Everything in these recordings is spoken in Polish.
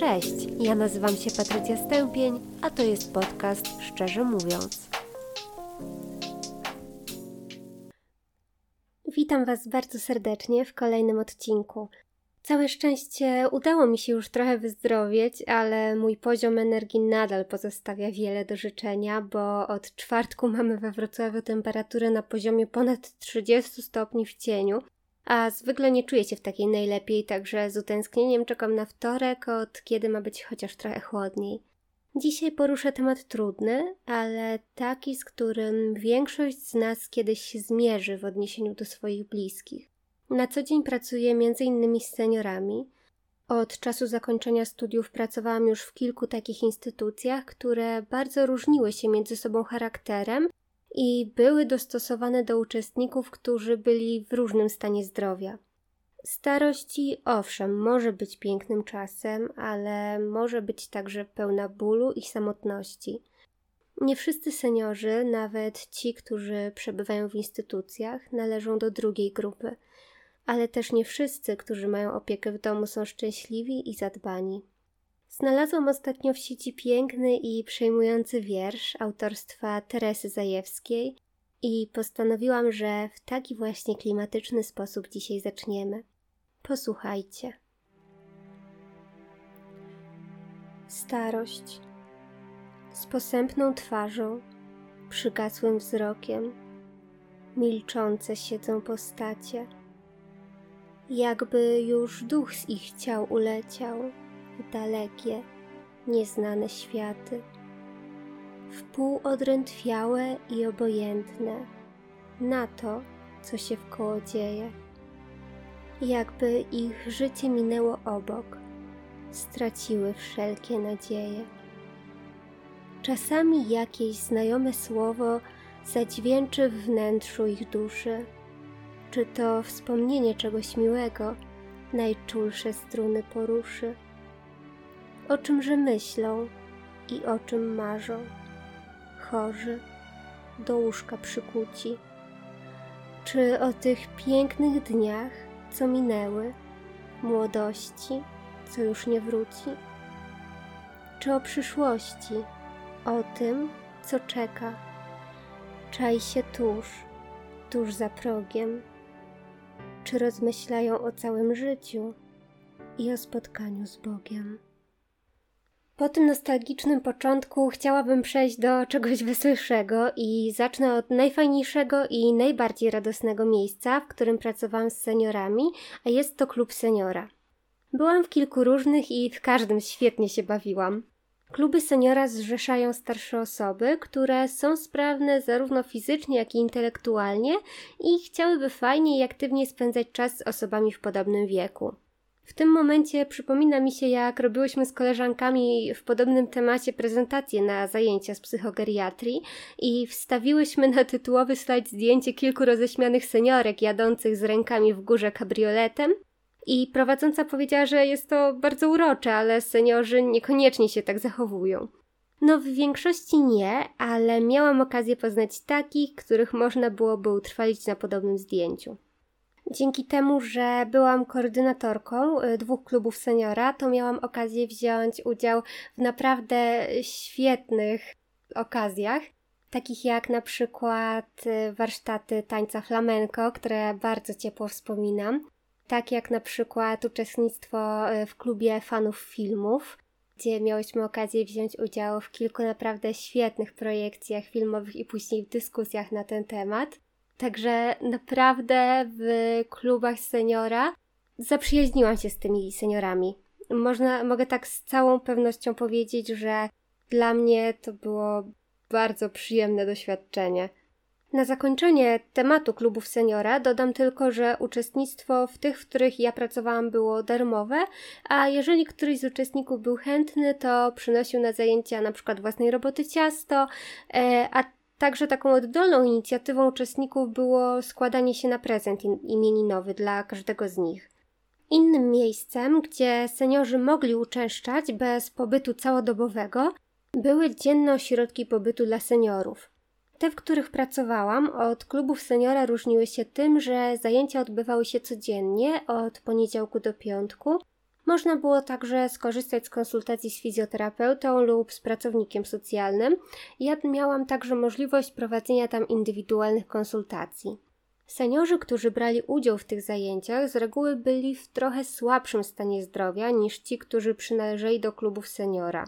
Cześć, ja nazywam się Patrycja Stępień, a to jest podcast Szczerze Mówiąc. Witam Was bardzo serdecznie w kolejnym odcinku. Całe szczęście udało mi się już trochę wyzdrowieć, ale mój poziom energii nadal pozostawia wiele do życzenia, bo od czwartku mamy we Wrocławiu temperaturę na poziomie ponad 30 stopni w cieniu, a zwykle nie czuję się w takiej najlepiej, także z utęsknieniem czekam na wtorek, od kiedy ma być chociaż trochę chłodniej. Dzisiaj poruszę temat trudny, ale taki, z którym większość z nas kiedyś się zmierzy w odniesieniu do swoich bliskich. Na co dzień pracuję m.in. z seniorami. Od czasu zakończenia studiów pracowałam już w kilku takich instytucjach, które bardzo różniły się między sobą charakterem i były dostosowane do uczestników, którzy byli w różnym stanie zdrowia. Starości, owszem, może być pięknym czasem, ale może być także pełna bólu i samotności. Nie wszyscy seniorzy, nawet ci, którzy przebywają w instytucjach, należą do drugiej grupy, ale też nie wszyscy, którzy mają opiekę w domu, są szczęśliwi i zadbani. Znalazłam ostatnio w sieci piękny i przejmujący wiersz autorstwa Teresy Zajewskiej i postanowiłam, że w taki właśnie klimatyczny sposób dzisiaj zaczniemy. Posłuchajcie. Starość z posępną twarzą, przygasłym wzrokiem, milczące siedzą postacie, jakby już duch z ich ciał uleciał w dalekie, nieznane światy, wpół odrętwiałe i obojętne na to, co się wkoło dzieje jakby ich życie minęło obok, straciły wszelkie nadzieje. Czasami jakieś znajome słowo zadźwięczy w wnętrzu ich duszy, czy to wspomnienie czegoś miłego najczulsze struny poruszy. O czymże myślą i o czym marzą, chorzy, do łóżka przykuci. Czy o tych pięknych dniach, co minęły, młodości, co już nie wróci? Czy o przyszłości, o tym, co czeka, czai się tuż, tuż za progiem? Czy rozmyślają o całym życiu i o spotkaniu z Bogiem? Po tym nostalgicznym początku chciałabym przejść do czegoś weselszego i zacznę od najfajniejszego i najbardziej radosnego miejsca, w którym pracowałam z seniorami, a jest to klub seniora. Byłam w kilku różnych i w każdym świetnie się bawiłam. Kluby seniora zrzeszają starsze osoby, które są sprawne zarówno fizycznie, jak i intelektualnie i chciałyby fajnie i aktywnie spędzać czas z osobami w podobnym wieku. W tym momencie przypomina mi się, jak robiłyśmy z koleżankami w podobnym temacie prezentację na zajęcia z psychogeriatrii i wstawiłyśmy na tytułowy slajd zdjęcie kilku roześmianych seniorek jadących z rękami w górze kabrioletem. I prowadząca powiedziała, że jest to bardzo urocze, ale seniorzy niekoniecznie się tak zachowują. No, w większości nie, ale miałam okazję poznać takich, których można byłoby utrwalić na podobnym zdjęciu. Dzięki temu, że byłam koordynatorką y, dwóch klubów seniora, to miałam okazję wziąć udział w naprawdę świetnych okazjach, takich jak na przykład y, warsztaty tańca flamenco, które bardzo ciepło wspominam, tak jak na przykład uczestnictwo y, w klubie fanów filmów, gdzie miałyśmy okazję wziąć udział w kilku naprawdę świetnych projekcjach filmowych i później w dyskusjach na ten temat. Także naprawdę w klubach seniora zaprzyjaźniłam się z tymi seniorami. Można, mogę tak z całą pewnością powiedzieć, że dla mnie to było bardzo przyjemne doświadczenie. Na zakończenie tematu klubów seniora dodam tylko, że uczestnictwo w tych, w których ja pracowałam, było darmowe, a jeżeli któryś z uczestników był chętny, to przynosił na zajęcia na przykład własnej roboty ciasto, e, a Także taką oddolną inicjatywą uczestników było składanie się na prezent imieninowy dla każdego z nich. Innym miejscem, gdzie seniorzy mogli uczęszczać bez pobytu całodobowego, były dzienne ośrodki pobytu dla seniorów. Te, w których pracowałam, od klubów seniora różniły się tym, że zajęcia odbywały się codziennie od poniedziałku do piątku Można było także skorzystać z konsultacji z fizjoterapeutą lub z pracownikiem socjalnym. Ja miałam także możliwość prowadzenia tam indywidualnych konsultacji. Seniorzy, którzy brali udział w tych zajęciach, z reguły byli w trochę słabszym stanie zdrowia niż ci, którzy przynależeli do klubów seniora.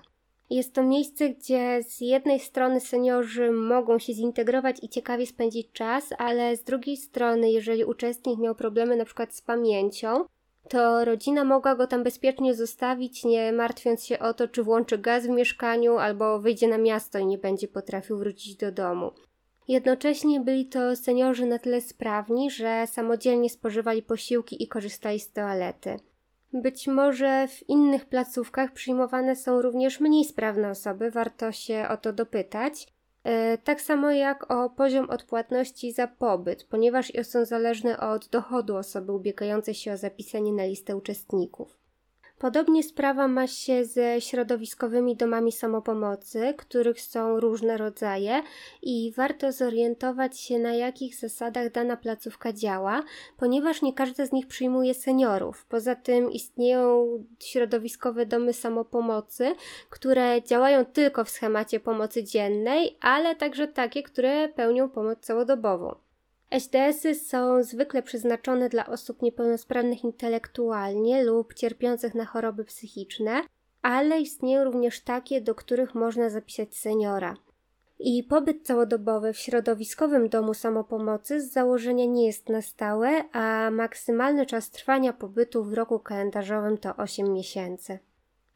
Jest to miejsce, gdzie z jednej strony seniorzy mogą się zintegrować i ciekawie spędzić czas, ale z drugiej strony, jeżeli uczestnik miał problemy przykład z pamięcią, to rodzina mogła go tam bezpiecznie zostawić, nie martwiąc się o to, czy włączy gaz w mieszkaniu albo wyjdzie na miasto i nie będzie potrafił wrócić do domu. Jednocześnie byli to seniorzy na tyle sprawni, że samodzielnie spożywali posiłki i korzystali z toalety. Być może w innych placówkach przyjmowane są również mniej sprawne osoby, warto się o to dopytać. E, tak samo jak o poziom odpłatności za pobyt, ponieważ są zależne od dochodu osoby ubiegającej się o zapisanie na listę uczestników. Podobnie sprawa ma się ze środowiskowymi domami samopomocy, których są różne rodzaje i warto zorientować się na jakich zasadach dana placówka działa, ponieważ nie każda z nich przyjmuje seniorów. Poza tym istnieją środowiskowe domy samopomocy, które działają tylko w schemacie pomocy dziennej, ale także takie, które pełnią pomoc całodobową. SDS-y są zwykle przeznaczone dla osób niepełnosprawnych intelektualnie lub cierpiących na choroby psychiczne, ale istnieją również takie, do których można zapisać seniora. I pobyt całodobowy w środowiskowym domu samopomocy z założenia nie jest na stałe, a maksymalny czas trwania pobytu w roku kalendarzowym to 8 miesięcy.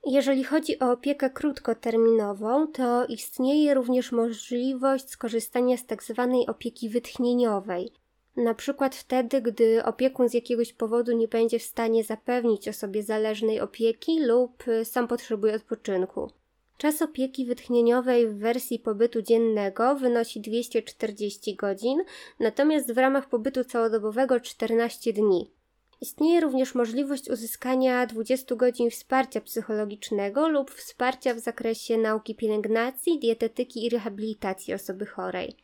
Jeżeli chodzi o opiekę krótkoterminową, to istnieje również możliwość skorzystania z tzw. Tak opieki wytchnieniowej. Na przykład wtedy, gdy opiekun z jakiegoś powodu nie będzie w stanie zapewnić osobie zależnej opieki lub sam potrzebuje odpoczynku. Czas opieki wytchnieniowej w wersji pobytu dziennego wynosi 240 godzin, natomiast w ramach pobytu całodobowego 14 dni. Istnieje również możliwość uzyskania 20 godzin wsparcia psychologicznego lub wsparcia w zakresie nauki pielęgnacji, dietetyki i rehabilitacji osoby chorej.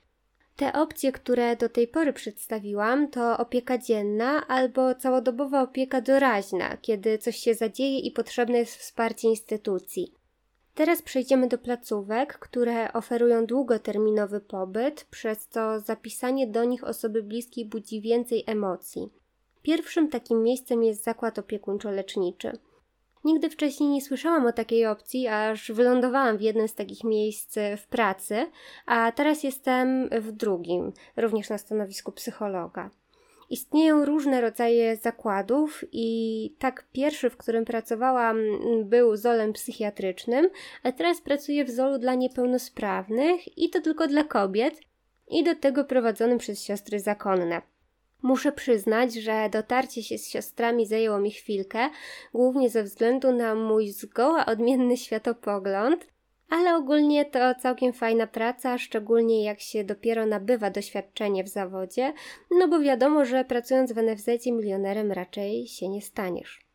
Te opcje, które do tej pory przedstawiłam, to opieka dzienna albo całodobowa opieka doraźna, kiedy coś się zadzieje i potrzebne jest wsparcie instytucji. Teraz przejdziemy do placówek, które oferują długoterminowy pobyt, przez co zapisanie do nich osoby bliskiej budzi więcej emocji. Pierwszym takim miejscem jest zakład opiekuńczo-leczniczy. Nigdy wcześniej nie słyszałam o takiej opcji, aż wylądowałam w jednym z takich miejsc w pracy, a teraz jestem w drugim, również na stanowisku psychologa. Istnieją różne rodzaje zakładów i tak pierwszy, w którym pracowałam, był zolem psychiatrycznym, a teraz pracuję w zolu dla niepełnosprawnych i to tylko dla kobiet i do tego prowadzonym przez siostry zakonne. Muszę przyznać, że dotarcie się z siostrami zajęło mi chwilkę, głównie ze względu na mój zgoła odmienny światopogląd, ale ogólnie to całkiem fajna praca, szczególnie jak się dopiero nabywa doświadczenie w zawodzie, no bo wiadomo, że pracując w NFZ milionerem raczej się nie staniesz.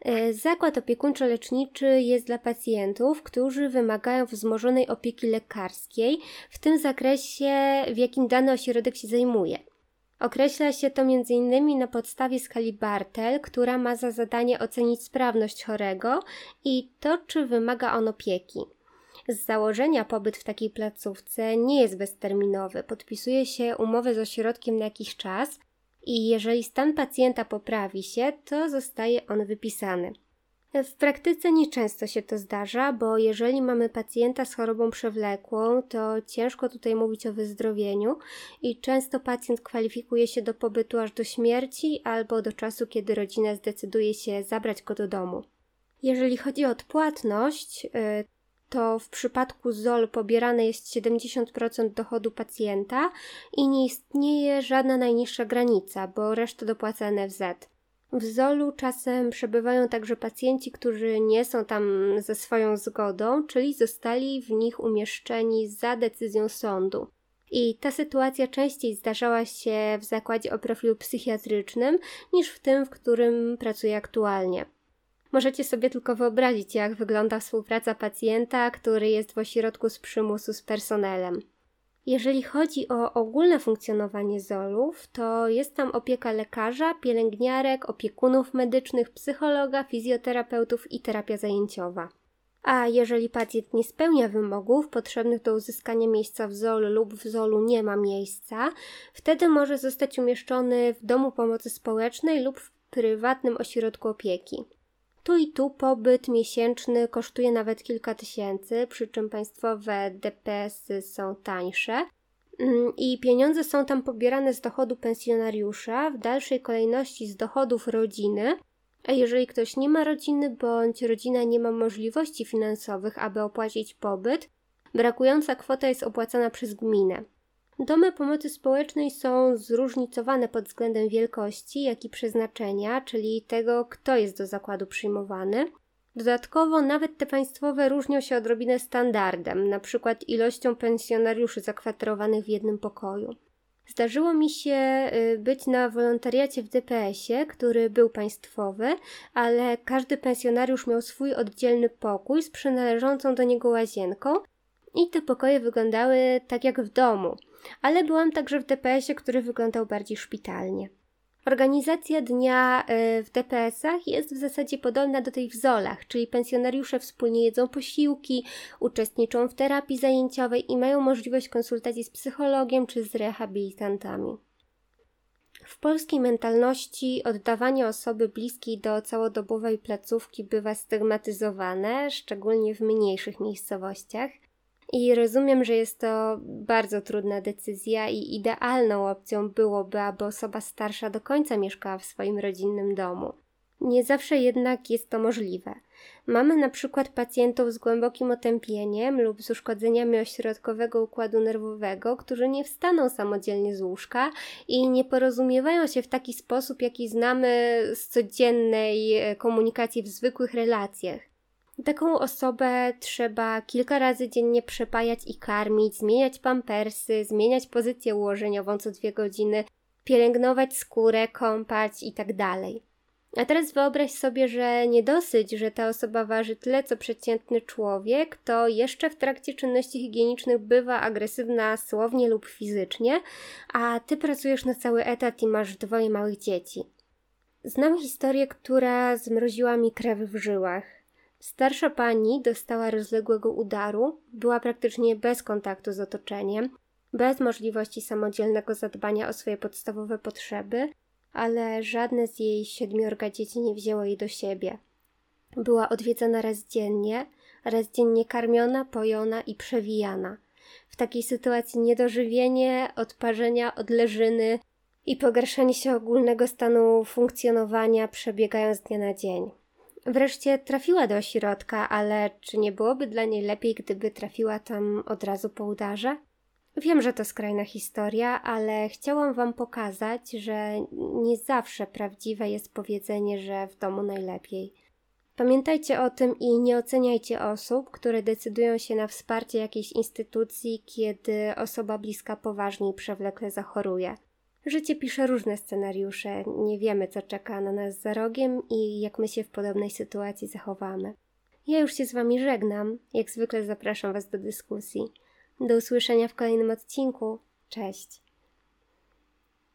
E, zakład opiekuńczo-leczniczy jest dla pacjentów, którzy wymagają wzmożonej opieki lekarskiej w tym zakresie, w jakim dany ośrodek się zajmuje. Określa się to m.in. na podstawie skali Bartel, która ma za zadanie ocenić sprawność chorego i to, czy wymaga on opieki. Z założenia pobyt w takiej placówce nie jest bezterminowy. Podpisuje się umowę z ośrodkiem na jakiś czas i jeżeli stan pacjenta poprawi się, to zostaje on wypisany. W praktyce nieczęsto się to zdarza, bo jeżeli mamy pacjenta z chorobą przewlekłą, to ciężko tutaj mówić o wyzdrowieniu i często pacjent kwalifikuje się do pobytu aż do śmierci albo do czasu, kiedy rodzina zdecyduje się zabrać go do domu. Jeżeli chodzi o odpłatność, y, to w przypadku ZOL pobierane jest 70% dochodu pacjenta i nie istnieje żadna najniższa granica, bo resztę dopłaca NFZ. W Zolu czasem przebywają także pacjenci, którzy nie są tam ze swoją zgodą, czyli zostali w nich umieszczeni za decyzją sądu. I ta sytuacja częściej zdarzała się w zakładzie o profilu psychiatrycznym niż w tym, w którym pracuję aktualnie. Możecie sobie tylko wyobrazić, jak wygląda współpraca pacjenta, który jest w ośrodku z przymusu z personelem. Jeżeli chodzi o ogólne funkcjonowanie ZOL-ów, to jest tam opieka lekarza, pielęgniarek, opiekunów medycznych, psychologa, fizjoterapeutów i terapia zajęciowa. A jeżeli pacjent nie spełnia wymogów potrzebnych do uzyskania miejsca w ZOL lub w ZOL-u nie ma miejsca, wtedy może zostać umieszczony w domu pomocy społecznej lub w prywatnym ośrodku opieki. Tu i tu pobyt miesięczny kosztuje nawet kilka tysięcy, przy czym państwowe DPS-y są tańsze. Mm, I pieniądze są tam pobierane z dochodu pensjonariusza, w dalszej kolejności z dochodów rodziny, a jeżeli ktoś nie ma rodziny bądź rodzina nie ma możliwości finansowych, aby opłacić pobyt, brakująca kwota jest opłacana przez gminę. Domy pomocy społecznej są zróżnicowane pod względem wielkości, jak i przeznaczenia, czyli tego, kto jest do zakładu przyjmowany. Dodatkowo nawet te państwowe różnią się odrobinę standardem, np. ilością pensjonariuszy zakwaterowanych w jednym pokoju. Zdarzyło mi się y, być na wolontariacie w DPS-ie, który był państwowy, ale każdy pensjonariusz miał swój oddzielny pokój z przynależącą do niego łazienką i te pokoje wyglądały tak jak w domu, ale byłam także w DPS-ie, który wyglądał bardziej szpitalnie. Organizacja dnia e, w DPS-ach jest w zasadzie podobna do tej w ZOL-ach, czyli pensjonariusze wspólnie jedzą posiłki, uczestniczą w terapii zajęciowej i mają możliwość konsultacji z psychologiem czy z rehabilitantami. W polskiej mentalności oddawanie osoby bliskiej do całodobowej placówki bywa stygmatyzowane, szczególnie w mniejszych miejscowościach. I rozumiem, że jest to bardzo trudna decyzja i idealną opcją byłoby, aby osoba starsza do końca mieszkała w swoim rodzinnym domu. Nie zawsze jednak jest to możliwe. Mamy na przykład pacjentów z głębokim otępieniem lub z uszkodzeniami ośrodkowego układu nerwowego, którzy nie wstaną samodzielnie z łóżka i nie porozumiewają się w taki sposób, jaki znamy z codziennej e, komunikacji w zwykłych relacjach. Taką osobę trzeba kilka razy dziennie przepajać i karmić, zmieniać pampersy, zmieniać pozycję ułożeniową co dwie godziny, pielęgnować skórę, kąpać itd. Tak A teraz wyobraź sobie, że nie dosyć, że ta osoba waży tyle co przeciętny człowiek, to jeszcze w trakcie czynności higienicznych bywa agresywna słownie lub fizycznie, a ty pracujesz na cały etat i masz dwoje małych dzieci. Znam historię, która zmroziła mi krew w żyłach. Starsza pani dostała rozległego udaru, była praktycznie bez kontaktu z otoczeniem, bez możliwości samodzielnego zadbania o swoje podstawowe potrzeby, ale żadne z jej siedmiorga dzieci nie wzięło jej do siebie. Była odwiedzana raz dziennie, raz dziennie karmiona, pojona i przewijana. W takiej sytuacji niedożywienie, odparzenia, odleżyny i pogarszanie się ogólnego stanu funkcjonowania przebiegają z dnia na dzień. Wreszcie trafiła do ośrodka, ale czy nie byłoby dla niej lepiej, gdyby trafiła tam od razu po udarze? Wiem, że to skrajna historia, ale chciałam Wam pokazać, że nie zawsze prawdziwe jest powiedzenie, że w domu najlepiej. Pamiętajcie o tym i nie oceniajcie osób, które decydują się na wsparcie jakiejś instytucji, kiedy osoba bliska poważnie i przewlekle zachoruje. Życie pisze różne scenariusze, nie wiemy co czeka na nas za rogiem i jak my się w podobnej sytuacji zachowamy. Ja już się z Wami żegnam, jak zwykle zapraszam Was do dyskusji. Do usłyszenia w kolejnym odcinku. Cześć!